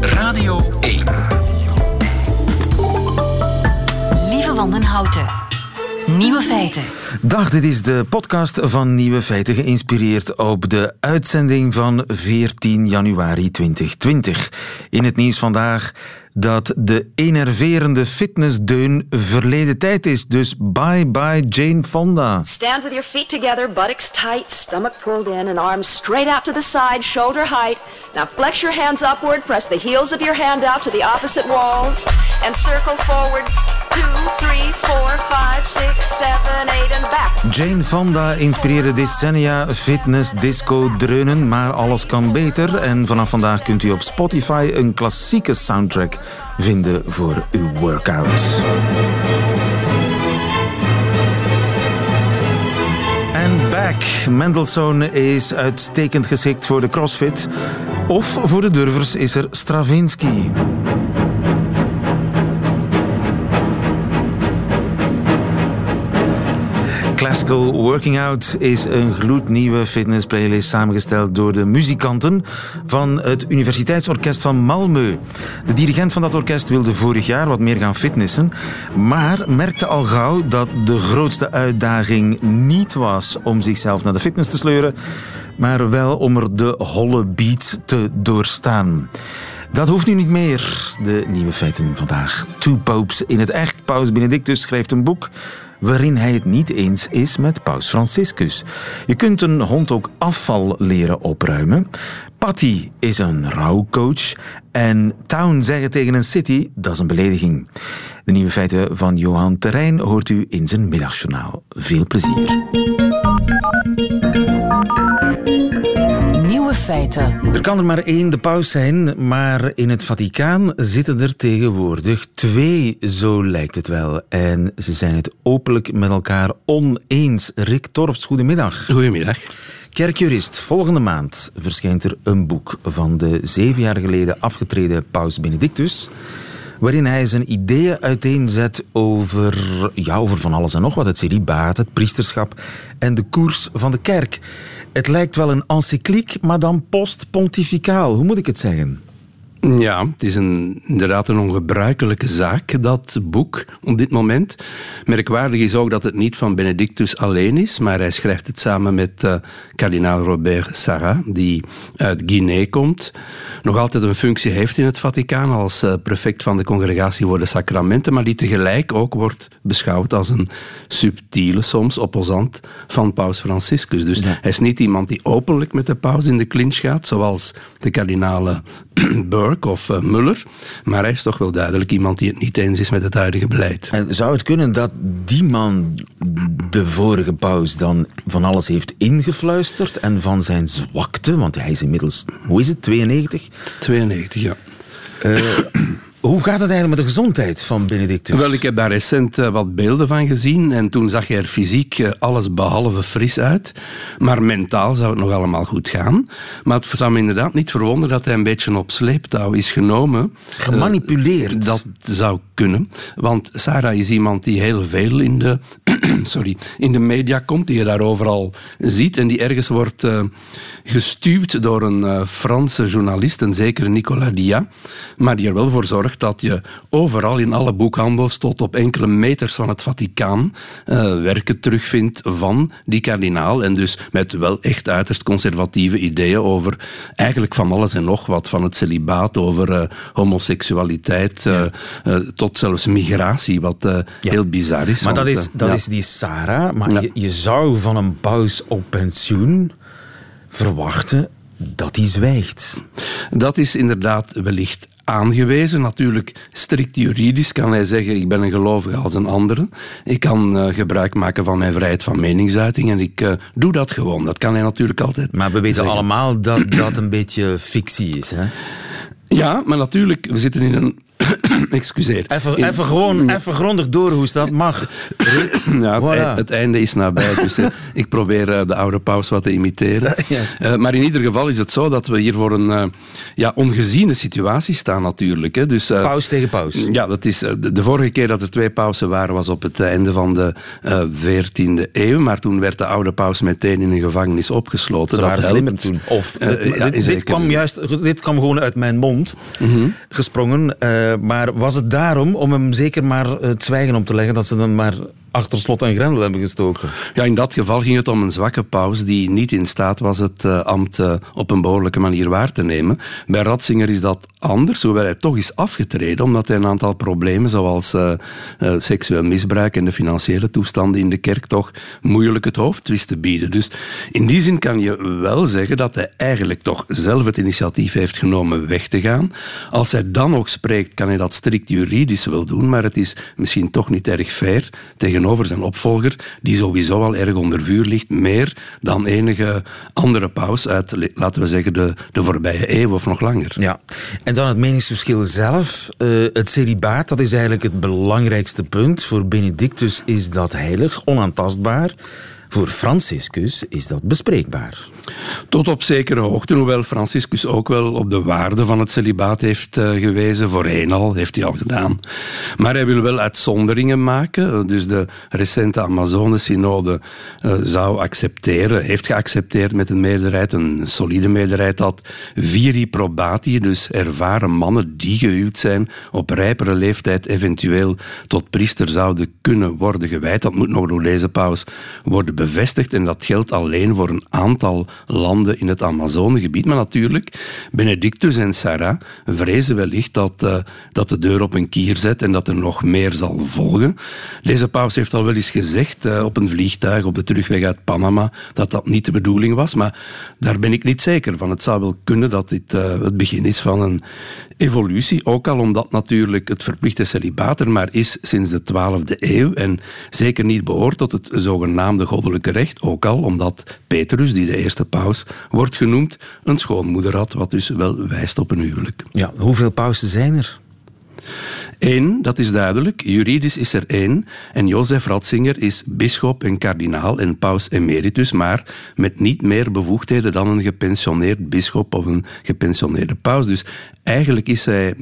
Radio 1. Lieve Wandenhouten. Nieuwe feiten. Dag, dit is de podcast van Nieuwe Feiten, geïnspireerd op de uitzending van 14 januari 2020. In het nieuws vandaag dat de enerverende fitnessdeun verleden tijd is. Dus bye bye Jane Fonda. Stand with your feet together, buttocks tight, stomach pulled in, and arms straight out to the side, shoulder height. Now flex your hands upward, press the heels of your hand out to the opposite walls, and circle forward. Two, three, four, five, six, seven, eight, and back. Jane Fonda inspireerde decennia fitness, disco, dreunen, maar alles kan beter. En vanaf vandaag kunt u op Spotify een klassieke soundtrack vinden voor uw workouts. En back. Mendelssohn is uitstekend geschikt voor de crossfit. Of voor de durvers is er Stravinsky. Classical Working Out is een gloednieuwe fitnessplaylist samengesteld door de muzikanten van het Universiteitsorkest van Malmö. De dirigent van dat orkest wilde vorig jaar wat meer gaan fitnessen, maar merkte al gauw dat de grootste uitdaging niet was om zichzelf naar de fitness te sleuren, maar wel om er de holle beats te doorstaan. Dat hoeft nu niet meer. De nieuwe feiten vandaag. Two Popes in het echt. Paus Benedictus schrijft een boek waarin hij het niet eens is met Paus Franciscus. Je kunt een hond ook afval leren opruimen. Patty is een rouwcoach. En town zeggen tegen een city, dat is een belediging. De nieuwe feiten van Johan Terrein hoort u in zijn middagjournaal. Veel plezier. Feiten. Er kan er maar één de paus zijn, maar in het Vaticaan zitten er tegenwoordig twee, zo lijkt het wel. En ze zijn het openlijk met elkaar oneens. Rick Torfs, goedemiddag. Goedemiddag. Kerkjurist, volgende maand verschijnt er een boek van de zeven jaar geleden afgetreden paus Benedictus waarin hij zijn ideeën uiteenzet over, ja, over van alles en nog wat. Het celibaat, het priesterschap en de koers van de kerk. Het lijkt wel een encycliek, maar dan post-pontificaal. Hoe moet ik het zeggen? Ja, het is een, inderdaad een ongebruikelijke zaak, dat boek, op dit moment. Merkwaardig is ook dat het niet van Benedictus alleen is, maar hij schrijft het samen met uh, kardinaal Robert Sarra, die uit Guinea komt. Nog altijd een functie heeft in het Vaticaan als uh, prefect van de Congregatie voor de Sacramenten, maar die tegelijk ook wordt beschouwd als een subtiele, soms opposant van paus Franciscus. Dus hij is niet iemand die openlijk met de paus in de clinch gaat, zoals de kardinalen Burke of uh, Muller. Maar hij is toch wel duidelijk iemand die het niet eens is met het huidige beleid. En zou het kunnen dat die man de vorige paus dan van alles heeft ingefluisterd en van zijn zwakte, want hij is inmiddels, hoe is het, 92? 92, ja. Uh, hoe gaat het eigenlijk met de gezondheid van Benedictus? Wel, ik heb daar recent uh, wat beelden van gezien en toen zag hij er fysiek uh, alles behalve fris uit. Maar mentaal zou het nog allemaal goed gaan. Maar het zou me inderdaad niet verwonderen dat hij een beetje op sleeptouw is genomen. Gemanipuleerd? Uh, dat zou kunnen. Want Sarah is iemand die heel veel in de, sorry, in de media komt, die je daar overal ziet en die ergens wordt gestuurd door een Franse journalist, een zekere Nicolas Dia, maar die er wel voor zorgt dat je overal in alle boekhandels tot op enkele meters van het Vaticaan uh, werken terugvindt van die kardinaal. En dus met wel echt uiterst conservatieve ideeën over eigenlijk van alles en nog wat. Van het celibaat, over homoseksualiteit, ja. tot zelfs migratie, wat ja. heel bizar is. Maar want, dat, is, dat ja. is die Sarah. Maar je, je zou van een paus op pensioen verwachten dat hij zwijgt. Dat is inderdaad wellicht aangewezen. Natuurlijk, strikt juridisch kan hij zeggen: ik ben een gelovige als een andere. Ik kan uh, gebruik maken van mijn vrijheid van meningsuiting en ik uh, doe dat gewoon. Dat kan hij natuurlijk altijd. Maar we weten zeggen. allemaal dat dat een beetje fictie is, hè? Ja, maar natuurlijk, we zitten in een Excuseer. Even, In- even gewoon, even grondig doorhoesten, dat mag. Ja, het, Voilà. ei- het einde is nabij, dus eh, ik probeer eh, de oude paus wat te imiteren. Ja. Eh, maar in ieder geval is het zo dat we hier voor een eh, ja, ongeziene situatie staan natuurlijk. Hè. Dus, Paus tegen paus. Ja, dat is, de, de vorige keer dat er twee pausen waren was op het einde van de eh, 14e eeuw. Maar toen werd de oude paus meteen in een gevangenis opgesloten. Ze dat slimmer toen. Of, dit, ja, dit- kwam juist, dit kwam gewoon uit mijn mond gesprongen. Eh, maar was het daarom om hem zeker maar het zwijgen om te leggen dat ze hem maar achter slot en grendel hebben gestoken? Ja, in dat geval ging het om een zwakke paus die niet in staat was het eh, ambt eh, op een behoorlijke manier waar te nemen. Bij Ratzinger is dat anders, hoewel hij toch is afgetreden, omdat hij een aantal problemen zoals eh, seksueel misbruik en de financiële toestanden in de kerk toch moeilijk het hoofd wist te bieden. Dus in die zin kan je wel zeggen dat hij eigenlijk toch zelf het initiatief heeft genomen weg te gaan. Als hij dan nog spreekt, kan hij dat strikt juridisch wel doen, maar het is misschien toch niet erg fair tegenover zijn opvolger, die sowieso al erg onder vuur ligt, meer dan enige andere paus uit, laten we zeggen, de, de voorbije eeuw of nog langer. Ja. En dan het meningsverschil zelf. Eh, het celibaat, dat is eigenlijk het belangrijkste punt. Voor Benedictus is dat heilig, onaantastbaar. Voor Franciscus is dat bespreekbaar. Tot op zekere hoogte, hoewel Franciscus ook wel op de waarde van het celibaat heeft eh, gewezen. Voorheen al, heeft hij al gedaan. Maar hij wil wel uitzonderingen maken. Dus de recente Amazone-synode eh, zou accepteren, heeft geaccepteerd met een meerderheid, een solide meerderheid, dat viri probati, dus ervaren mannen die gehuwd zijn, op rijpere leeftijd eventueel tot priester zouden kunnen worden gewijd. Dat moet nog door deze paus worden bevestigd en dat geldt alleen voor een aantal landen in het Amazonegebied. Maar natuurlijk, Benedictus en Sarah vrezen wellicht dat, eh, dat de deur op een kier zet en dat er nog meer zal volgen. Deze paus heeft al wel eens gezegd eh, op een vliegtuig op de terugweg uit Panama dat dat niet de bedoeling was, maar daar ben ik niet zeker van. Het zou wel kunnen dat dit eh, het begin is van een evolutie, ook al omdat natuurlijk het verplichte celibaat er maar is sinds de 12e eeuw en zeker niet behoort tot het zogenaamde goddelijke recht, ook al omdat Petrus, die de eerste paus wordt genoemd, een schoonmoeder had, wat dus wel wijst op een huwelijk. Ja, hoeveel pausen zijn er? Eén, dat is duidelijk. Juridisch is er één. En Jozef Ratzinger is bisschop en kardinaal en paus emeritus, maar met niet meer bevoegdheden dan een gepensioneerd bisschop of een gepensioneerde paus. Dus eigenlijk is hij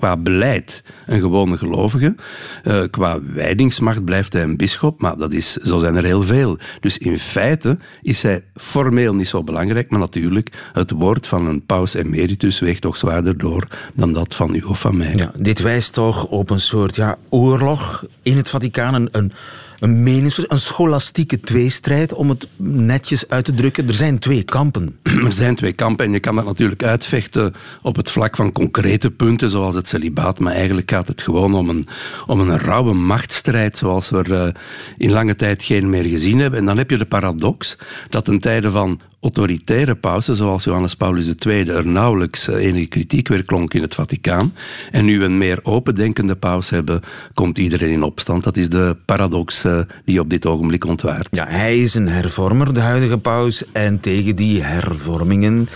qua beleid een gewone gelovige. Eh, qua wijdingsmacht blijft hij een bisschop, maar dat is, zo zijn er heel veel. Dus in feite is hij formeel niet zo belangrijk, maar natuurlijk, het woord van een paus emeritus weegt toch zwaarder door dan dat van u of van mij. Ja, dit wijst toch op een soort ja, oorlog in het Vaticaan. Een, een, menings- een scholastieke tweestrijd, om het netjes uit te drukken. Er zijn twee kampen. Er zijn twee kampen en je kan dat natuurlijk uitvechten op het vlak van concrete punten, zoals het celibaat. Maar eigenlijk gaat het gewoon om een, om een rauwe machtsstrijd, zoals we er eh, in lange tijd geen meer gezien hebben. En dan heb je de paradox dat ten tijde van autoritaire pausen, zoals Johannes Paulus II, er nauwelijks eh, enige kritiek weer klonk in het Vaticaan. En nu we een meer opendenkende paus hebben, komt iedereen in opstand. Dat is de paradox eh, die op dit ogenblik ontwaart. Ja, hij is een hervormer, de huidige paus. En tegen die hervormingen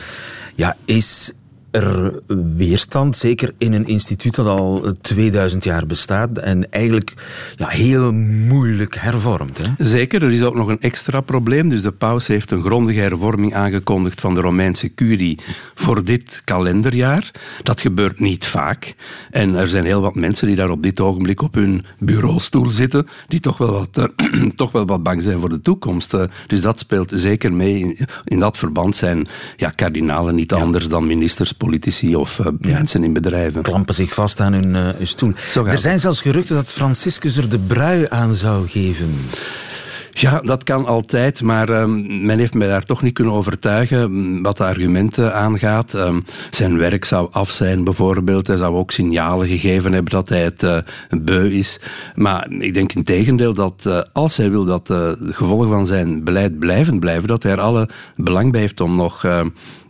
ja, is er weerstand. Zeker in een instituut dat al 2000 jaar bestaat. En eigenlijk ja, heel moeilijk hervormt. Hè? Zeker, er is ook nog een extra probleem. Dus de paus heeft een grondige hervorming aangekondigd van de Romeinse curie voor dit kalenderjaar. Dat gebeurt niet vaak. En er zijn heel wat mensen die daar op dit ogenblik op hun bureaustoel zitten, die toch wel wat, eh, toch wel wat bang zijn voor de toekomst. Eh, dus dat speelt zeker mee. In, in dat verband zijn ja, kardinalen niet anders dan ministers, politici of eh, mensen in bedrijven. Klampen zich vast aan hun, eh, hun stoel. Er het. zijn zelfs geruchten dat Franciscus er de brui aan zou geven. Ja, dat kan altijd, maar ehm, men heeft mij daar toch niet kunnen overtuigen mm, wat de argumenten aangaat. Ehm, zijn werk zou af zijn, bijvoorbeeld. Hij zou ook signalen gegeven hebben dat hij het eh, beu is. Maar ik denk in tegendeel dat als hij wil dat eh, de gevolgen van zijn beleid blijven blijven, dat hij er alle belang bij heeft om nog.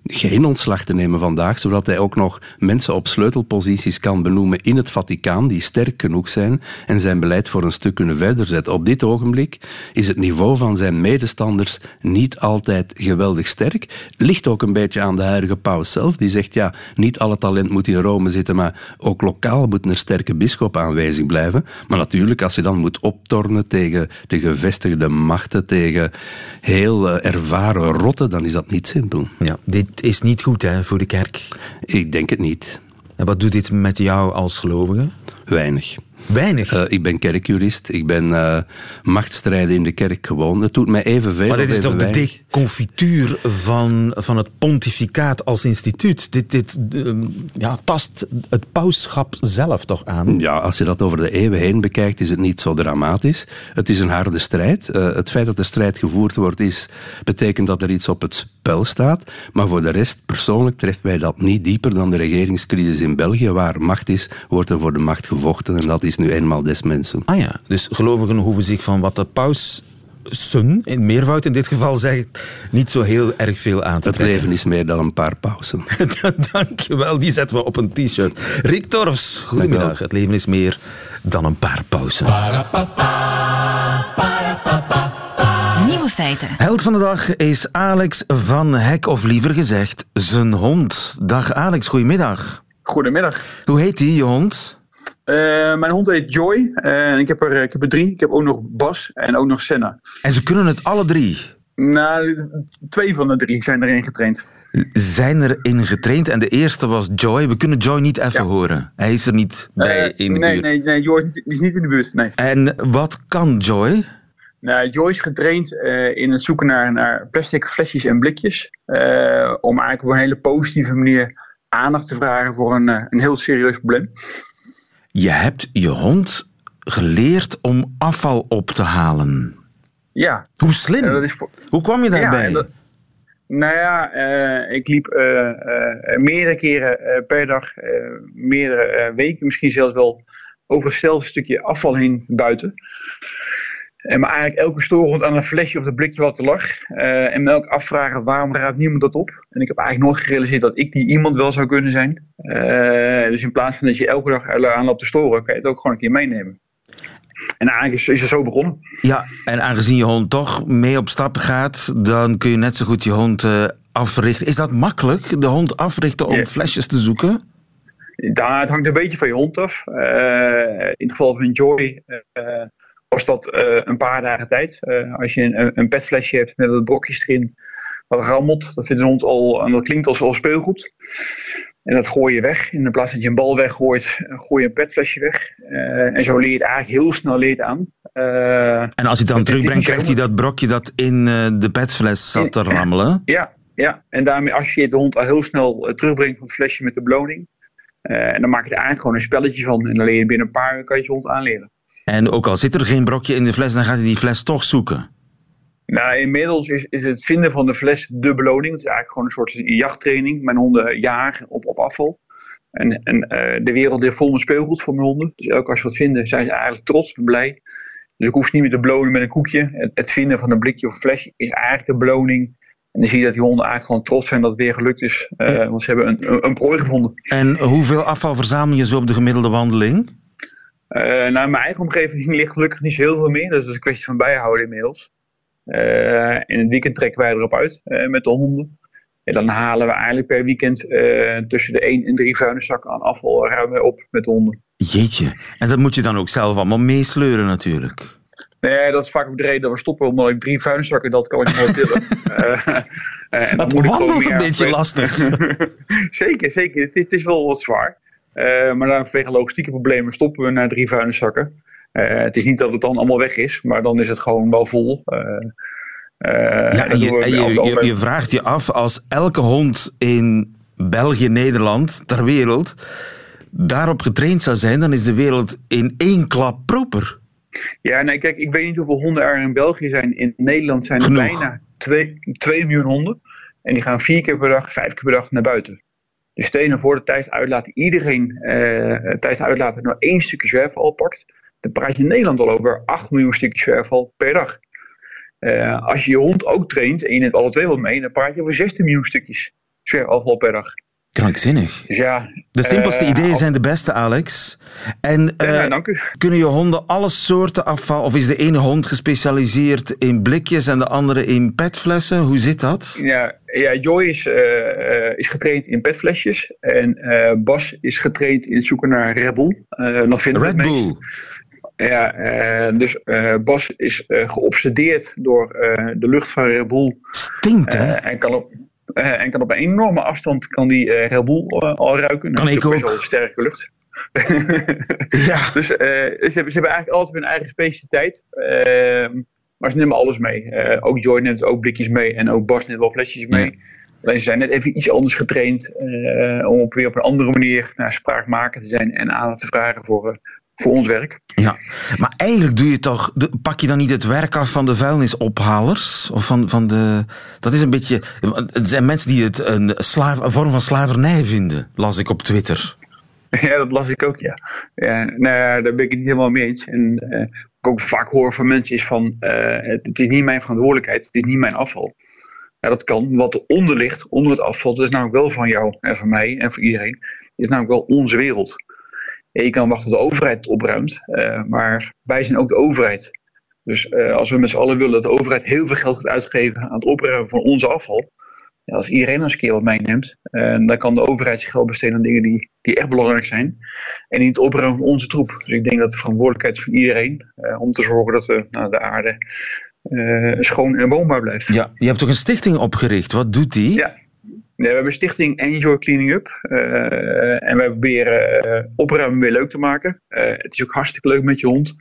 Eh, geen ontslag te nemen vandaag, zodat hij ook nog mensen op sleutelposities kan benoemen in het Vaticaan die sterk genoeg zijn en zijn beleid voor een stuk kunnen verder zetten. Op dit ogenblik is het niveau van zijn medestanders niet altijd geweldig sterk. Ligt ook een beetje aan de huidige paus zelf, die zegt ja, niet alle talent moet in Rome zitten, maar ook lokaal moet een sterke bischop aanwezig blijven. Maar natuurlijk, als je dan moet optornen tegen de gevestigde machten, tegen heel uh, ervaren rotten, dan is dat niet simpel. Ja, dit is niet goed hè, voor de kerk. Ik denk het niet. En wat doet dit met jou als gelovige? Weinig. Weinig? Uh, ik ben kerkjurist. Ik ben uh, machtsstrijden in de kerk gewoon. Dat doet mij evenveel Maar dit is toch weinig. de deconfituur van, van het pontificaat als instituut? Dit, dit uh, ja, tast het pauschap zelf toch aan? Ja, als je dat over de eeuwen heen bekijkt, is het niet zo dramatisch. Het is een harde strijd. het feit dat de strijd gevoerd wordt, is, betekent dat er iets op het spel staat. Maar voor de rest, persoonlijk treft mij dat niet dieper dan de regeringscrisis in België. Waar macht is, wordt er voor de macht gevochten. En dat is nu eenmaal des mensen. Ah ja, dus gelovigen hoeven zich van wat de paus sun, in meervoud in dit geval zegt, niet zo heel erg veel aan te Het trekken. leven is meer dan een paar pauzen. Dankjewel, die zetten we op een t-shirt. Rick Torfs, goedemiddag. Het leven is meer dan een paar pauzen. Nieuwe feiten. Held van de dag is Alex van Hek, of liever gezegd, zijn hond. Dag Alex, goedemiddag. Goedemiddag. Hoe heet die, je hond? Uh, mijn hond heet Joy. En ik heb, er, ik heb er drie. Ik heb ook nog Bas en ook nog Senna. En ze kunnen het alle drie? Nou, twee van de drie zijn erin getraind. Zijn erin getraind en de eerste was Joy. We kunnen Joy niet even ja. horen. Hij is er niet bij uh, in de nee, buurt. Nee, nee, Joy is niet in de buurt. Nee. En wat kan Joy? Nou, Joy is getraind uh, in het zoeken naar, naar plastic flesjes en blikjes. om eigenlijk op een hele positieve manier aandacht te vragen voor een, een heel serieus probleem. Je hebt je hond geleerd om afval op te halen. Ja. Hoe slim? Hoe kwam je daarbij? Ja, dat... Nou ja, uh, ik liep uh, meerdere keren per dag, meerdere weken misschien zelfs wel, over hetzelfde stukje afval heen buiten. En me eigenlijk elke storend aan een flesje of een blikje wat er lag. en me ook afvragen waarom raadt niemand dat op. En ik heb eigenlijk nooit gerealiseerd dat ik die iemand wel zou kunnen zijn. Uh, dus in plaats van dat je elke dag aan loopt te storen, kan je het ook gewoon een keer meenemen. En eigenlijk is, is het zo begonnen. Ja, en aangezien je hond toch mee op stap gaat, dan kun je net zo goed je hond uh, africhten. Is dat makkelijk, de hond africhten om Ja. flesjes te zoeken? Daar, het hangt een beetje van je hond af. In het geval van Joy was dat uh, een paar dagen tijd. Uh, als je een, een petflesje hebt met wat brokjes erin, wat rammelt, dat vindt een hond al, en dat klinkt als, als speelgoed. En dat gooi je weg. In plaats dat je een bal weggooit, gooi je een petflesje weg. Uh, en zo leer je het eigenlijk heel snel leert aan. Uh, En als hij het dan terugbrengt, krijgt hij dat brokje dat in uh, de petfles zat te rammelen? Ja, ja, en daarmee als je de hond al heel snel terugbrengt van het flesje met de beloning. en dan maak je er eigenlijk gewoon een spelletje van. En dan leer je binnen een paar uur kan je je hond aanleren. En ook al zit er geen brokje in de fles, dan gaat hij die fles toch zoeken. Nou, inmiddels is, is het vinden van de fles de beloning. Het is eigenlijk gewoon een soort jachttraining. Mijn honden jagen op, op afval. En, en uh, de wereld ligt vol met speelgoed voor mijn honden. Dus elke als ze wat vinden, zijn ze eigenlijk trots en blij. Dus ik hoef ze niet meer te belonen met een koekje. Het, het, vinden van een blikje of een flesje is eigenlijk de beloning. En dan zie je dat die honden eigenlijk gewoon trots zijn dat het weer gelukt is. Uh, ja. Want ze hebben een, een, een prooi gevonden. En hoeveel afval verzamel je zo op de gemiddelde wandeling? Uh, nou, in mijn eigen omgeving ligt gelukkig niet zo heel veel meer. Dus dat is een kwestie van bijhouden inmiddels. Uh, in het weekend trekken wij erop uit uh, met de honden. En dan halen we eigenlijk per weekend uh, tussen de 1 en 3 vuilniszakken aan afval ruimen op met de honden. Jeetje, en dat moet je dan ook zelf allemaal meesleuren natuurlijk. Nee, dat is vaak ook de reden dat we stoppen, omdat ik drie vuilniszakken, dat kan ik meer tillen. en dat wandelt een beetje lastig. zeker, zeker. Het, het, is wel wat zwaar. Maar dan vanwege logistieke problemen stoppen we naar drie vuilniszakken. Uh, het is niet dat het dan allemaal weg is, maar dan is het gewoon wel vol. Uh, ja, en, je, en je, je, je, vraagt je af, als elke hond in België, Nederland, ter wereld, daarop getraind zou zijn, dan is de wereld in één klap proper. Ja, nee, kijk, ik weet niet hoeveel honden er in België zijn. In Nederland zijn er Genoeg. bijna 2 miljoen honden. En die gaan vier keer per dag, vijf keer per dag naar buiten. Stel je voor dat tijdens het uitlaten iedereen tijdens uitlaten nou één stukje zwerfval pakt dan praat je in Nederland al over 8 miljoen stukjes zwerfval per dag. Uh, als je je hond ook traint en je neemt alle twee wat mee, dan praat je over 16 miljoen stukjes. zwerfafval per dag. Krankzinnig. Ja, De simpelste eh, ideeën zijn de beste, Alex. En Ja, eh, dank u. kunnen je honden alle soorten afval, of is de ene hond gespecialiseerd in blikjes en de andere in petflessen? Hoe zit dat? Ja, ja Joy is, eh, is getraind in petflesjes. En Bas is getraind in het zoeken naar Red Bull. Dan vinden Red. Bull. Ja, dus Bas is geobsedeerd door de lucht van Red Bull. Stinkt, hè? En, kan op, eh, en kan op een enorme afstand kan die eh Red Bull eh, al ruiken. Kan dat is ik natuurlijk best ook. wel sterke lucht. Ja. Dus eh, ze, hebben, ze hebben eigenlijk altijd hun eigen specialiteit. Ehm, maar ze nemen alles mee. Eh, ook Joy neemt ook blikjes mee. En ook Bas neemt wel flesjes mee. Alleen ze zijn net even iets anders getraind. eh, om op weer op een andere manier naar spraakmaker te zijn. En aandacht te vragen voor, eh, voor ons werk. Ja, maar eigenlijk doe je toch, pak je dan niet het werk af van de vuilnisophalers? Of van, van de, dat is een beetje, het zijn mensen die het een, slaaf, een vorm van slavernij vinden, las ik op Twitter. Ja, dat las ik ook, ja. ja nou ja, daar ben ik het niet helemaal mee eens. En eh, wat ik ook vaak hoor van mensen is van... eh, het, het is niet mijn verantwoordelijkheid, het is niet mijn afval. Ja, dat kan. Wat eronder ligt, onder het afval... dat is namelijk wel van jou en van mij en voor iedereen... is namelijk wel onze wereld. Ja, je kan wachten tot de overheid het opruimt... eh, maar wij zijn ook de overheid. Dus eh, als we met z'n allen willen dat de overheid heel veel geld gaat uitgeven... aan het opruimen van onze afval... Ja, als iedereen eens een keer wat meeneemt, dan kan de overheid zich geld besteden aan dingen die, die echt belangrijk zijn. En niet het opruimen van onze troep. Dus ik denk dat de verantwoordelijkheid is van iedereen eh, om te zorgen dat de, nou, de aarde eh, schoon en woonbaar blijft. Ja, je hebt toch een stichting opgericht, wat doet die? Ja. Nee, we hebben stichting Enjoy Cleaning Up. eh, en wij proberen eh, opruimen weer leuk te maken. Eh, het is ook hartstikke leuk met je hond.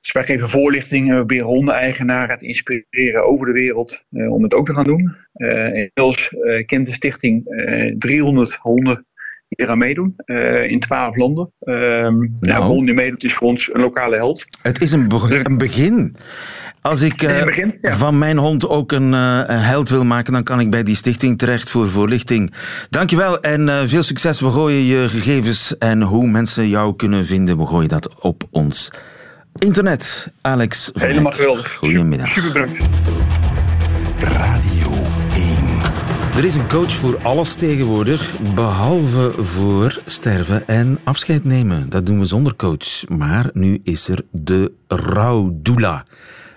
Dus wij geven voorlichting en we proberen hondeneigenaren te inspireren over de wereld om het ook te gaan doen. Inmiddels kent de stichting eh 300 honden die eraan meedoen eh, in 12 landen. Ehm ja, een hond die meedoet is voor ons een lokale held. Het is een, be- een begin. Als ik eh, begin, ja. van mijn hond ook een, eh, een held wil maken, dan kan ik bij die stichting terecht voor voorlichting. Dankjewel en eh, veel succes. We gooien je gegevens en hoe mensen jou kunnen vinden, we gooien dat op ons internet. Alex van Helemaal geweldig. Goedemiddag. Super bedankt. Radio 1. Er is een coach voor alles tegenwoordig, behalve voor sterven en afscheid nemen. Dat doen we zonder coach. Maar nu is er de rouwdoula.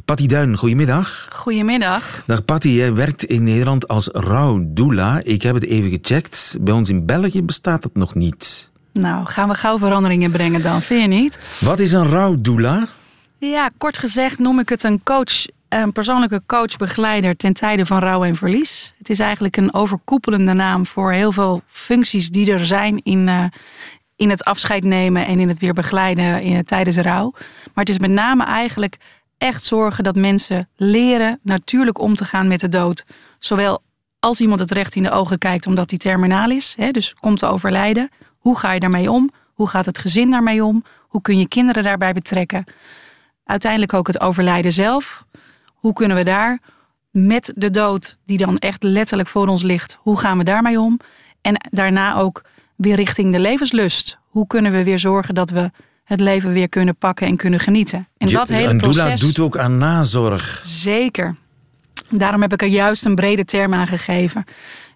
Patty Duin, goedemiddag. Goedemiddag. Dag Patty, jij werkt in Nederland als rouwdoula. Ik heb het even gecheckt. Bij ons in België bestaat dat nog niet. Nou, gaan we gauw veranderingen brengen dan, vind je niet? Wat is een rouwdoula? Ja, kort gezegd noem ik het een coach, een persoonlijke coach-begeleider ten tijde van rouw en verlies. Het is eigenlijk een overkoepelende naam voor heel veel functies die er zijn in, eh, in het afscheid nemen en in het weer begeleiden in, tijdens rouw. Maar het is met name eigenlijk echt zorgen dat mensen leren natuurlijk om te gaan met de dood. Zowel als iemand het recht in de ogen kijkt omdat hij terminaal is, hè, dus komt te overlijden. Hoe ga je daarmee om? Hoe gaat het gezin daarmee om? Hoe kun je kinderen daarbij betrekken? Uiteindelijk ook het overlijden zelf. Hoe kunnen we daar met de dood, die dan echt letterlijk voor ons ligt, hoe gaan we daarmee om? En daarna ook weer richting de levenslust. Hoe kunnen we weer zorgen dat we het leven weer kunnen pakken en kunnen genieten? En Je- dat hele proces. doet ook aan nazorg. Zeker. Daarom heb ik er juist een brede term aan gegeven.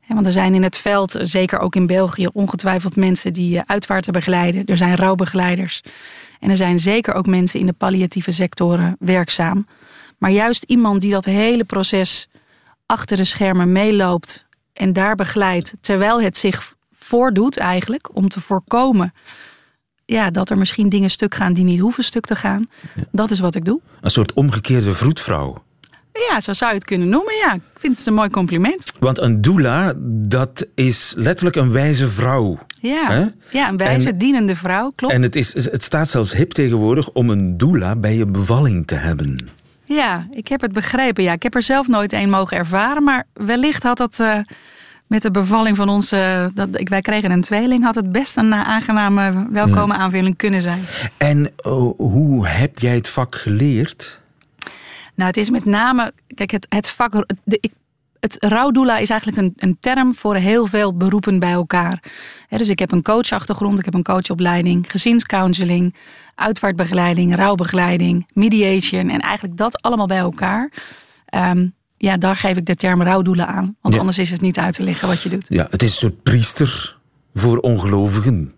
Want er zijn in het veld, zeker ook in België, ongetwijfeld mensen die eh, uitvaarten begeleiden. Er zijn rouwbegeleiders. En er zijn zeker ook mensen in de palliatieve sectoren werkzaam. Maar juist iemand die dat hele proces achter de schermen meeloopt en daar begeleidt, terwijl het zich voordoet eigenlijk, om te voorkomen ja, dat er misschien dingen stuk gaan die niet hoeven stuk te gaan. Dat is wat ik doe. Een soort omgekeerde vroedvrouw. Ja, zo zou je het kunnen noemen. Ja, ik vind het een mooi compliment. Want een doula, dat is letterlijk een wijze vrouw. Ja, Hè? ja een wijze, En- dienende vrouw, klopt. En het, is, het staat zelfs hip tegenwoordig om een doula bij je bevalling te hebben. Ja, ik heb het begrepen. Ja, ik heb er zelf nooit een mogen ervaren. Maar wellicht had dat eh, met de bevalling van onze... Dat, ik, wij kregen een tweeling. Had het best een eh, aangename, welkome aanvulling kunnen zijn. En oh, hoe heb jij het vak geleerd? Nou, het is met name... Kijk, het, het vak... De, ik, het rouwdoula is eigenlijk een, een term voor heel veel beroepen bij elkaar. Dus ik heb een coachachtergrond, ik heb een coachopleiding, gezinscounseling, uitvaartbegeleiding, rouwbegeleiding, mediation en eigenlijk dat allemaal bij elkaar. Ehm, ja, daar geef ik de term rouwdoelen aan. Want Ja. anders is het niet uit te leggen wat je doet. Ja, het is een soort priester voor ongelovigen.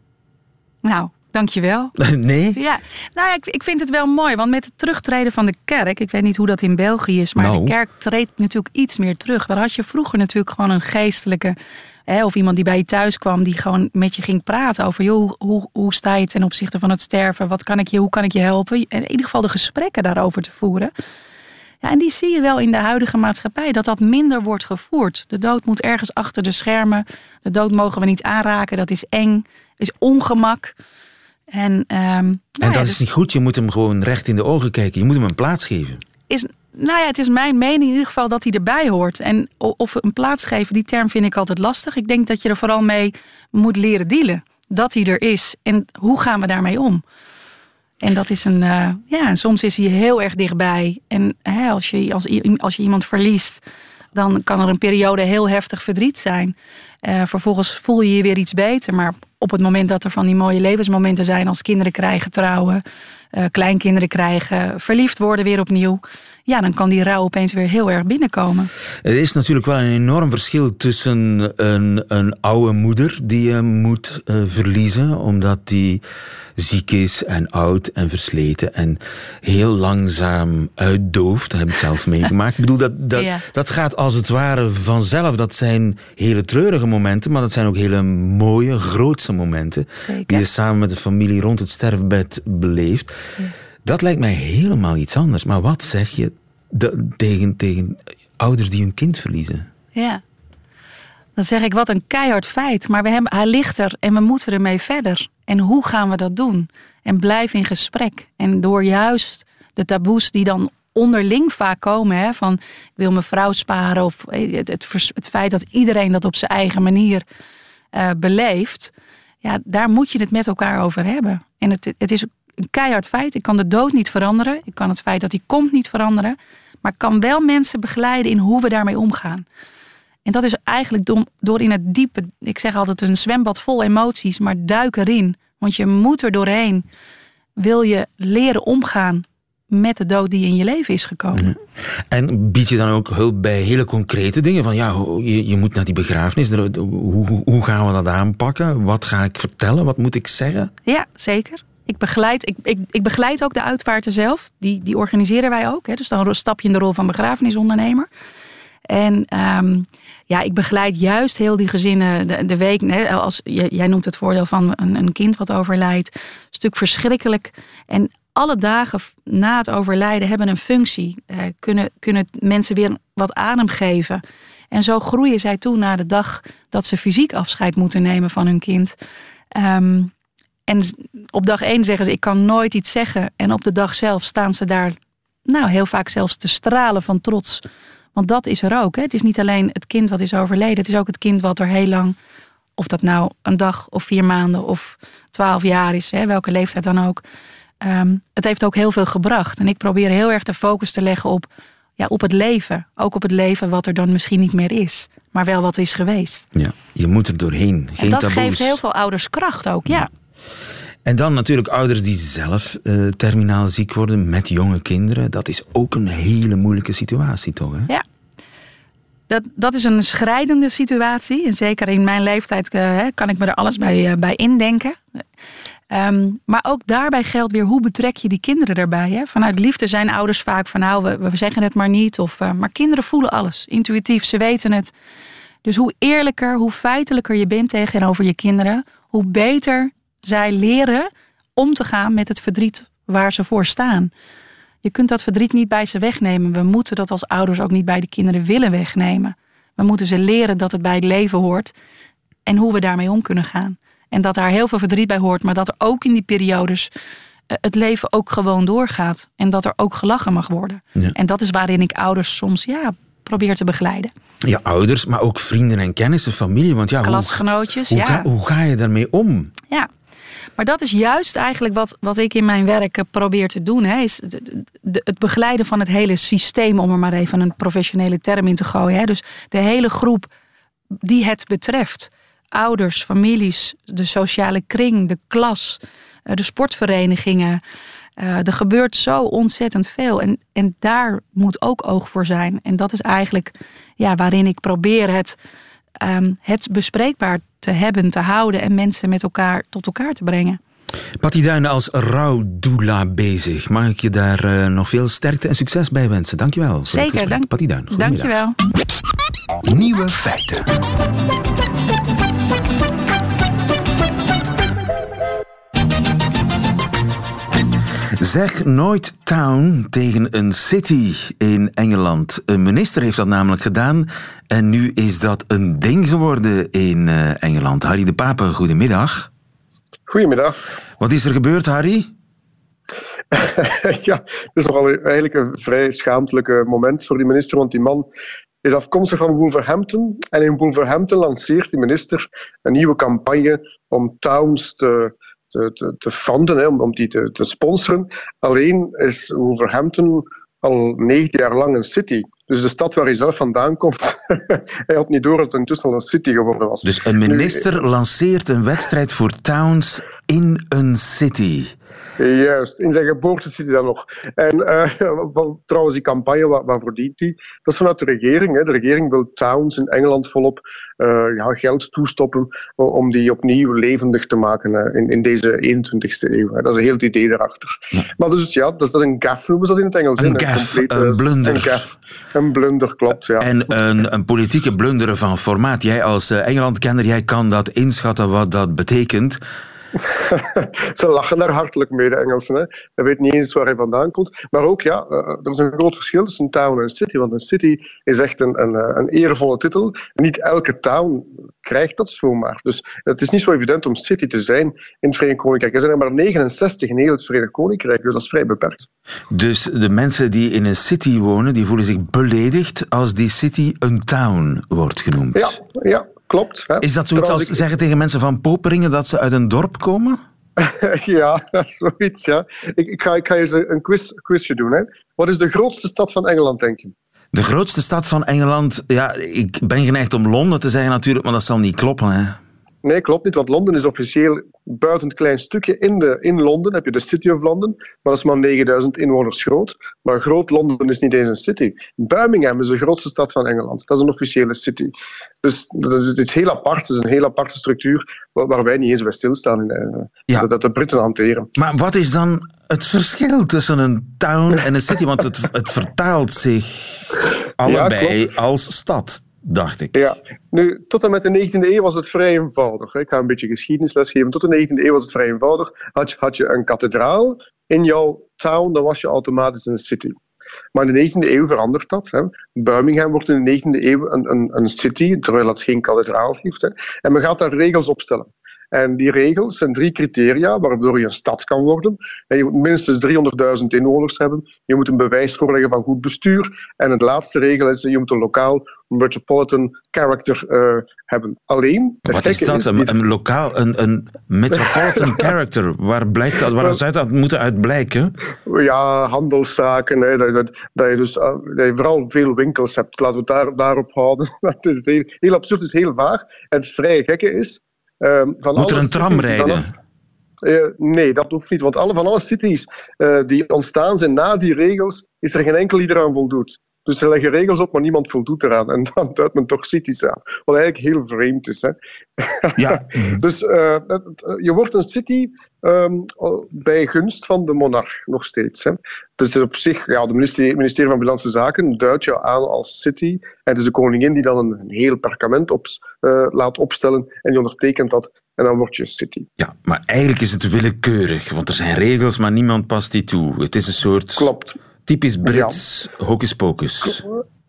Nou, dankjewel. Nee? Ja, nou ja, ik, ik vind het wel mooi, want met het terugtreden van de kerk, ik weet niet hoe dat in België is, maar Nou. de kerk treedt natuurlijk iets meer terug. Daar had je vroeger natuurlijk gewoon een geestelijke, hè, of iemand die bij je thuis kwam, die gewoon met je ging praten over, joh, hoe, hoe, sta je ten opzichte van het sterven? Wat kan ik je, hoe kan ik je helpen? En in ieder geval de gesprekken daarover te voeren. Ja, en die zie je wel in de huidige maatschappij, dat dat minder wordt gevoerd. De dood moet ergens achter de schermen. De dood mogen we niet aanraken, dat is eng, is ongemak. En, ehm, nou En ja, dat is dus niet goed. Je moet hem gewoon recht in de ogen kijken. Je moet hem een plaats geven. is, nou ja, het is mijn mening in ieder geval dat hij erbij hoort. En of een plaats geven, die term vind ik altijd lastig. Ik denk dat je er vooral mee moet leren dealen. Dat hij er is. En hoe gaan we daarmee om? En dat is een, eh, ja, en soms is hij heel erg dichtbij. En hè, als, je, als, als je iemand verliest, dan kan er een periode heel heftig verdriet zijn. Eh, vervolgens voel je je weer iets beter. Maar op het moment dat er van die mooie levensmomenten zijn, als kinderen krijgen, trouwen, eh, kleinkinderen krijgen, verliefd worden weer opnieuw. Ja, dan kan die rouw opeens weer heel erg binnenkomen. Er is natuurlijk wel een enorm verschil tussen een, een oude moeder die je moet eh, verliezen, omdat die ziek is en oud en versleten en heel langzaam uitdooft. Dat heb ik zelf meegemaakt. Ik bedoel, dat, dat, Ja. dat gaat als het ware vanzelf. Dat zijn hele treurige momenten, maar dat zijn ook hele mooie, grootse momenten. Zeker. Die je samen met de familie rond het sterfbed beleeft. Dat lijkt mij helemaal iets anders. Maar wat zeg je tegen, tegen ouders die hun kind verliezen? Ja. Dan zeg ik, wat een keihard feit. Maar we hebben, hij ligt er en we moeten ermee verder. En hoe gaan we dat doen? En blijf in gesprek. En door juist de taboes die dan onderling vaak komen... Hè, van ik wil mijn vrouw sparen... of het, het, het feit dat iedereen dat op zijn eigen manier eh, beleeft... Ja, daar moet je het met elkaar over hebben. En het, het is een keihard feit. Ik kan de dood niet veranderen. Ik kan het feit dat hij komt niet veranderen. Maar ik kan wel mensen begeleiden in hoe we daarmee omgaan. En dat is eigenlijk door, in het diepe, ik zeg altijd een zwembad vol emoties, maar duik erin. Want je moet er doorheen. Wil je leren omgaan met de dood die in je leven is gekomen. En bied je dan ook hulp bij hele concrete dingen? Van ja, je, je moet naar die begrafenis. Hoe, hoe, hoe gaan we dat aanpakken? Wat ga ik vertellen? Wat moet ik zeggen? Ja, zeker. Ik begeleid, ik, ik, begeleid ook de uitvaarten zelf. Die, die organiseren wij ook. Hè. Dus dan stap je in de rol van begrafenisondernemer. En ehm, ja, ik begeleid juist heel die gezinnen de, de week. Hè, als, jij noemt het voordeel van een, een kind wat overlijdt. Stuk verschrikkelijk. En alle dagen na het overlijden hebben een functie. Eh, kunnen, kunnen mensen weer wat adem geven. En zo groeien zij toe naar de dag dat ze fysiek afscheid moeten nemen van hun kind. Ehm, en op dag één zeggen ze, ik kan nooit iets zeggen. En op de dag zelf staan ze daar, nou heel vaak zelfs te stralen van trots. Want dat is er ook. Hè. Het is niet alleen het kind wat is overleden. Het is ook het kind wat er heel lang, of dat nou een dag of vier maanden of twaalf jaar is. Hè, welke leeftijd dan ook. Ehm, het heeft ook heel veel gebracht. En ik probeer heel erg de focus te leggen op, ja, op het leven. Ook op het leven wat er dan misschien niet meer is. Maar wel wat is geweest. Ja, je moet er doorheen. Geen en dat taboes. geeft heel veel ouders kracht ook. Ja. En dan natuurlijk ouders die zelf eh, terminaal ziek worden met jonge kinderen. Dat is ook een hele moeilijke situatie, toch? Hè? Ja. Dat, dat is een schrijdende situatie. En zeker in mijn leeftijd eh, kan ik me er alles bij, eh, bij indenken. Ehm, maar ook daarbij geldt weer hoe betrek je die kinderen erbij. Hè? Vanuit liefde zijn ouders vaak van nou, we, we zeggen het maar niet. Of, maar kinderen voelen alles, intuïtief, ze weten het. Dus hoe eerlijker, hoe feitelijker je bent tegenover je kinderen, hoe beter zij leren om te gaan met het verdriet waar ze voor staan. Je kunt dat verdriet niet bij ze wegnemen. We moeten dat als ouders ook niet bij de kinderen willen wegnemen. We moeten ze leren dat het bij het leven hoort en hoe we daarmee om kunnen gaan. En dat daar heel veel verdriet bij hoort, maar dat er ook in die periodes eh, het leven ook gewoon doorgaat. En dat er ook gelachen mag worden. Ja. En dat is waarin ik ouders soms ja, probeer te begeleiden. Ja, ouders, maar ook vrienden en kennissen, familie. Want ja, hoe, Klasgenootjes, hoe, ja. ga, hoe ga je daarmee om? Ja, maar dat is juist eigenlijk wat, wat ik in mijn werk eh, probeer te doen. Hè, is het begeleiden van het hele systeem, om er maar even een professionele term in te gooien. Hè. Dus de hele groep die het betreft. Ouders, families, de sociale kring, de klas, eh, de sportverenigingen. er gebeurt zo ontzettend veel. En, en daar moet ook oog voor zijn. En dat is eigenlijk ja, waarin ik probeer het, ehm, het bespreekbaar te hebben, te houden en mensen met elkaar tot elkaar te brengen. Patty Duinen als rouwdoula bezig. Mag ik je daar uh, nog veel sterkte en succes bij wensen? Dankjewel. Zeker, dank, Patty Duin. Dankjewel. Nieuwe feiten. Zeg nooit town tegen een city in Engeland. Een minister heeft dat namelijk gedaan en nu is dat een ding geworden in uh, Engeland. Harry de Pape, goedemiddag. Goedemiddag. Wat is er gebeurd, Harry? ja, het is nogal eigenlijk een vrij schaamtelijk moment voor die minister, want die man is afkomstig van Wolverhampton. En in Wolverhampton lanceert die minister een nieuwe campagne om towns te, te, te, te fanden, hè, om, die te, te sponsoren. Alleen is Wolverhampton al negen jaar lang een city. Dus de stad waar hij zelf vandaan komt, hij had niet door dat het intussen al een city geworden was. Dus een minister lanceert een wedstrijd voor towns in een city. Juist, in zijn geboortecity dan nog. En uh, trouwens, die campagne, waar, waarvoor dient die? Dat is vanuit de regering. Hè. De regering wil towns in Engeland volop uh, ja, geld toestoppen om die opnieuw levendig te maken uh, in, in deze 21ste eeuw. Hè. Dat is een heel het idee daarachter. Ja. Maar dus ja, dat is dat een gaff noemen ze dat in het Engels. Een gaff, een, een blunder. Een een blunder, klopt, ja. En een, een politieke blunderen van formaat. Jij als Engeland-kenner, jij kan dat inschatten wat dat betekent. Ze lachen daar hartelijk mee, de Engelsen. Hè. Hij weet niet eens waar hij vandaan komt. Maar ook, ja, er is een groot verschil tussen town en city. Want een city is echt een, een, een eervolle titel. Niet elke town krijgt dat zomaar. Dus het is niet zo evident om city te zijn in het Verenigd Koninkrijk. Er zijn er maar 69 in heel het Verenigd Koninkrijk, dus dat is vrij beperkt. Dus de mensen die in een city wonen, die voelen zich beledigd als die city een town wordt genoemd? Ja, ja klopt. Hè. Is dat zoiets als zeggen tegen mensen van Poperingen dat ze uit een dorp komen? ja, zoiets, ja. Ik, ik, ga, ik ga je een quiz, quizje doen. Hè. Wat is de grootste stad van Engeland, denk je? De grootste stad van Engeland, ja, ik ben geneigd om Londen te zeggen natuurlijk, maar dat zal niet kloppen. Hè? Nee, klopt niet, want Londen is officieel buiten een klein stukje. In, de, in Londen heb je de City of London, maar dat is maar 9000 inwoners groot. Maar groot Londen is niet eens een city. Birmingham is de grootste stad van Engeland. Dat is een officiële city. Dus dat is iets heel apart. Het is een heel aparte structuur waar, wij niet eens bij stilstaan. In, uh, ja. dat, dat de Britten hanteren. Maar wat is dan het verschil tussen een town en een city? Want het, het vertaalt zich allebei ja, als stad dacht ik. Ja, nu, tot en met de 19e eeuw was het vrij eenvoudig. Ik ga een beetje geschiedenisles geven. Tot de 19e eeuw was het vrij eenvoudig. Had je, had je een kathedraal in jouw town, dan was je automatisch een city. Maar in de 19e eeuw verandert dat. Hè. Birmingham wordt in de 19e eeuw een, een, een city, terwijl het geen kathedraal heeft. Hè. En men gaat daar regels opstellen. En die regels zijn drie criteria waardoor je een stad kan worden. En je moet minstens 300.000 inwoners hebben. Je moet een bewijs voorleggen van goed bestuur. En het laatste regel is, je moet een lokaal metropolitan character uh, hebben. Alleen... Wat is dat? Is, een, een, lokaal, een, een metropolitan character? Waar, blijkt dat, waar zou dat moeten uit blijken? Ja, handelszaken. Hè, dat, dat, dat, je dus, uh, dat je vooral veel winkels hebt. Laten we het daar, daarop houden. Dat is heel, heel absurd, het is heel vaag. En het vrij gekke is, Uh, van Moet er een tram rijden? Uh, nee, dat hoeft niet. Want alle, van alle cities uh, die ontstaan zijn na die regels, is er geen enkel die eraan voldoet. Dus ze leggen regels op, maar niemand voldoet eraan. En dan duidt men toch cities aan. Wat eigenlijk heel vreemd is. Hè? Ja. dus uh, het, je wordt een city um, bij gunst van de monarch, nog steeds. Hè? Dus op zich, ja, het ministerie, ministerie van Binnenlandse Zaken duidt je aan als city. En het is de koningin die dan een, een heel perkament op, uh, laat opstellen. En die ondertekent dat. En dan word je city. Ja, maar eigenlijk is het willekeurig. Want er zijn regels, maar niemand past die toe. Het is een soort... Klopt. Typisch Brits ja. hocus pocus.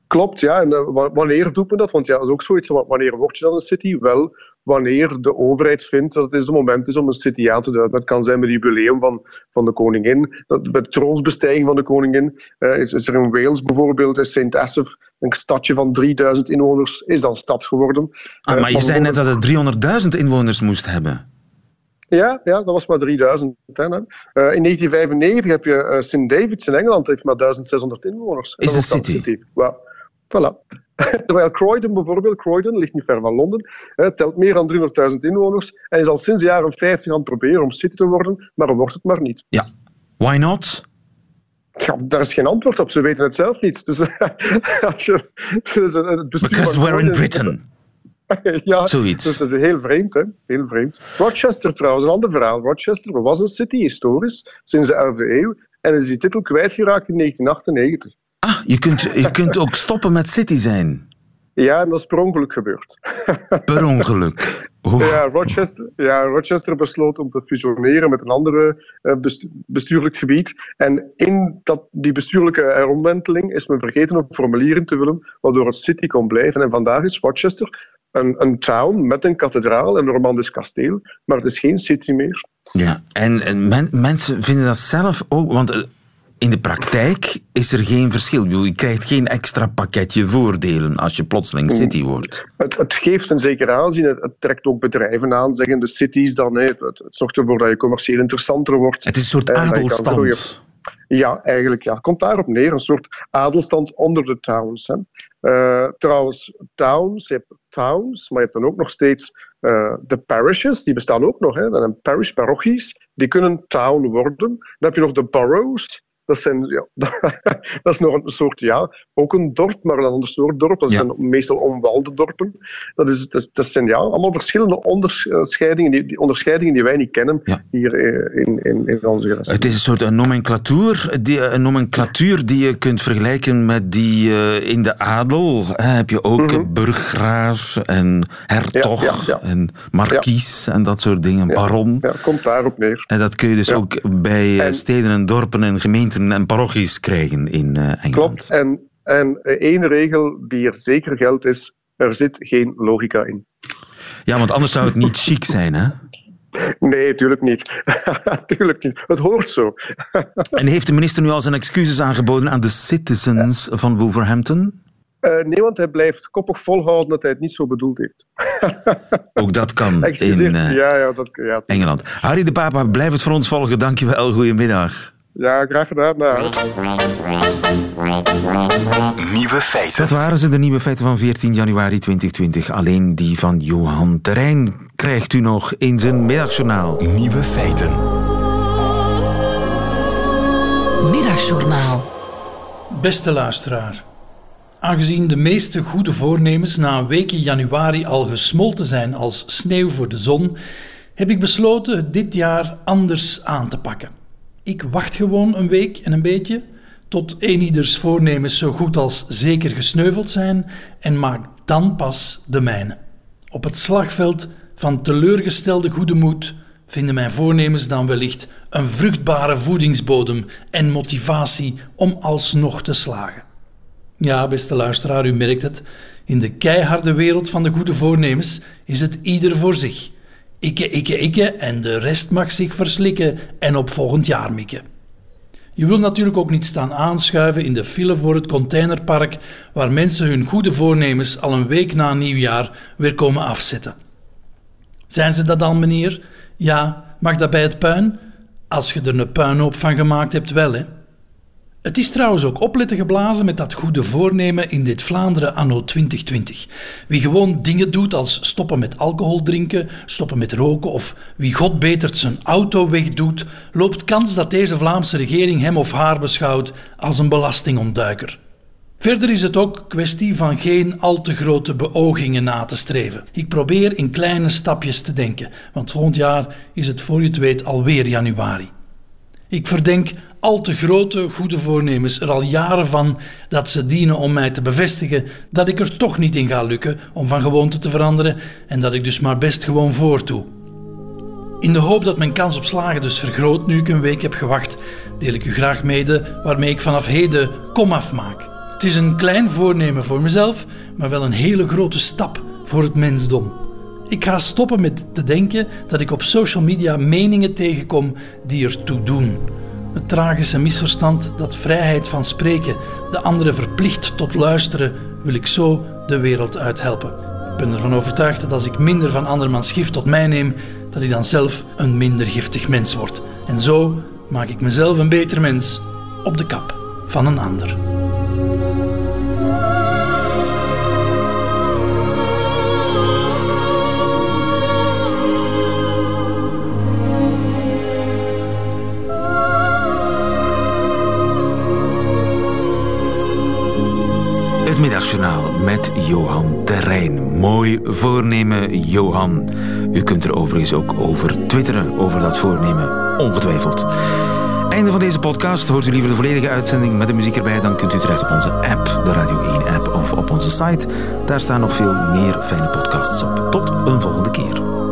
Klopt, ja. En uh, wanneer doet men dat? Want ja, dat is ook zoiets. Wanneer word je dan een city? Wel, wanneer de overheid vindt dat het is het moment is om een city aan te duiden. Dat kan zijn met het jubileum van, van de koningin. Dat, bij de troonsbestijging van de koningin uh, is, is er in Wales bijvoorbeeld, St. Asaph, een stadje van 3000 inwoners, is dan stad geworden. Ah, maar je zei net dat het 300.000 inwoners moest hebben. Ja, ja, dat was maar 3000. Hè. Uh, in 1995 heb je uh, St. David's in Engeland, heeft maar 1600 inwoners. Is een city. city. Voilà. Terwijl Croydon bijvoorbeeld, Croydon ligt niet ver van Londen, telt meer dan 300.000 inwoners en is al sinds de jaren 50 aan het proberen om city te worden, maar wordt het maar niet. Ja. Why not? Ja, daar is geen antwoord op. Ze weten het zelf niet. Dus, als je, dus het bestuur Because we're in Britain. ja, Zoiets. Dus dat is heel vreemd, hè? Heel vreemd. Rochester trouwens, een ander verhaal. Rochester was een city, historisch, sinds de 11e eeuw. En is die titel kwijtgeraakt in 1998. Ah, je kunt, je kunt ook stoppen met city zijn. Ja, en dat is per ongeluk gebeurd. Per ongeluk. Ja, Rochester, ja, Rochester besloot om te fusioneren met een andere eh, bestu- bestuurlijk gebied. En in dat, die bestuurlijke heromwenteling is men vergeten een formulier in te vullen, waardoor het city kon blijven. En vandaag is Rochester een, een town met een kathedraal en een romantisch kasteel, maar het is geen city meer. Ja, en men- mensen vinden dat zelf ook, want eh, in de praktijk is er geen verschil. Je krijgt geen extra pakketje voordelen als je plotseling city wordt. Het, het geeft een zeker aanzien, het, het trekt ook bedrijven aan, zeggen de cities dan. Het, het zorgt ervoor dat je commercieel interessanter wordt. Het is een soort Eh, adelstand. Ja, eigenlijk. Ja. Het komt daarop neer. Een soort adelstand onder de towns. Hè. Eh, trouwens, towns, je hebt towns, maar je hebt dan ook nog steeds eh, de parishes. Die bestaan ook nog. Hè. Zijn parish, parochies. Die kunnen town worden. Dan heb je nog de boroughs. Dat, zijn, ja, dat is nog een soort, ja, ook een dorp, maar een ander soort dorp. Dat Ja. zijn meestal omwalde dorpen. Dat, is, dat, dat zijn ja, allemaal verschillende onderscheidingen die, die onderscheidingen die wij niet kennen Ja. hier eh, in, in, in onze grens. Het is een soort een nomenclatuur, die, een nomenclatuur die je kunt vergelijken met die eh, in de adel. Hè, heb je ook Mhm. burggraaf en hertog Ja, en markies en dat soort dingen, baron. Ja, komt daarop neer. En dat kun je dus ook bij eh, En- steden en dorpen en gemeenten en parochies krijgen in eh, Engeland. Klopt. En, en eh, één regel die er zeker geldt is, er zit geen logica in. Ja, want anders zou het niet chic zijn, hè? Nee, tuurlijk niet. tuurlijk niet. Het hoort zo. En heeft de minister nu al zijn excuses aangeboden aan de citizens van Wolverhampton? Eh, nee, want hij blijft koppig volhouden dat hij het niet zo bedoeld heeft. Ook dat kan in ja, ja, dat, ja, Engeland. Harry de Papa, blijf het voor ons volgen. Dankjewel, goedemiddag. Ja, graag gedaan. Nou. Nieuwe feiten. Dat waren ze, de nieuwe feiten van 14 januari 2020. Alleen die van Johan Terrein krijgt u nog in zijn middagjournaal. Nieuwe feiten. Middagjournaal. Beste luisteraar, aangezien de meeste goede voornemens na een week in januari al gesmolten zijn als sneeuw voor de zon, heb ik besloten het dit jaar anders aan te pakken. Ik wacht gewoon een week en een beetje tot eenieders voornemens zo goed als zeker gesneuveld zijn en maak dan pas de mijne. Op het slagveld van teleurgestelde goede moed vinden mijn voornemens dan wellicht een vruchtbare voedingsbodem en motivatie om alsnog te slagen. Ja, beste luisteraar, u merkt het. In de keiharde wereld van de goede voornemens is het ieder voor zich. Ikke, ikke, ikke en de rest mag zich verslikken en op volgend jaar mikken. Je wil natuurlijk ook niet staan aanschuiven in de file voor het containerpark waar mensen hun goede voornemens al een week na nieuwjaar weer komen afzetten. Zijn ze dat dan, meneer? Ja, mag dat bij het puin? Als je er een puinhoop van gemaakt hebt, wel, hè? Het is trouwens ook opletten geblazen met dat goede voornemen in dit Vlaanderen anno 2020. Wie gewoon dingen doet als stoppen met alcohol drinken, stoppen met roken of wie god betert zijn auto wegdoet, loopt kans dat deze Vlaamse regering hem of haar beschouwt als een belastingontduiker. Verder is het ook kwestie van geen al te grote beogingen na te streven. Ik probeer in kleine stapjes te denken, want volgend jaar is het voor je het weet alweer januari. Ik verdenk al te grote goede voornemens er al jaren van dat ze dienen om mij te bevestigen dat ik er toch niet in ga lukken om van gewoonte te veranderen en dat ik dus maar best gewoon voortdoe. In de hoop dat mijn kans op slagen dus vergroot nu ik een week heb gewacht, deel ik u graag mede waarmee ik vanaf heden komaf maak. Het is een klein voornemen voor mezelf, maar wel een hele grote stap voor het mensdom. Ik ga stoppen met te denken dat ik op social media meningen tegenkom die ertoe doen. Het tragische misverstand dat vrijheid van spreken de anderen verplicht tot luisteren, wil ik zo de wereld uithelpen. Ik ben ervan overtuigd dat als ik minder van andermans gif tot mij neem, dat ik dan zelf een minder giftig mens word. En zo maak ik mezelf een beter mens op de kap van een ander. Met Johan Terrein. Mooi voornemen, Johan. U kunt er overigens ook over twitteren, over dat voornemen. Ongetwijfeld. Einde van deze podcast. Hoort u liever de volledige uitzending met de muziek erbij, dan kunt u terecht op onze app, de Radio 1-app, of op onze site. Daar staan nog veel meer fijne podcasts op. Tot een volgende keer.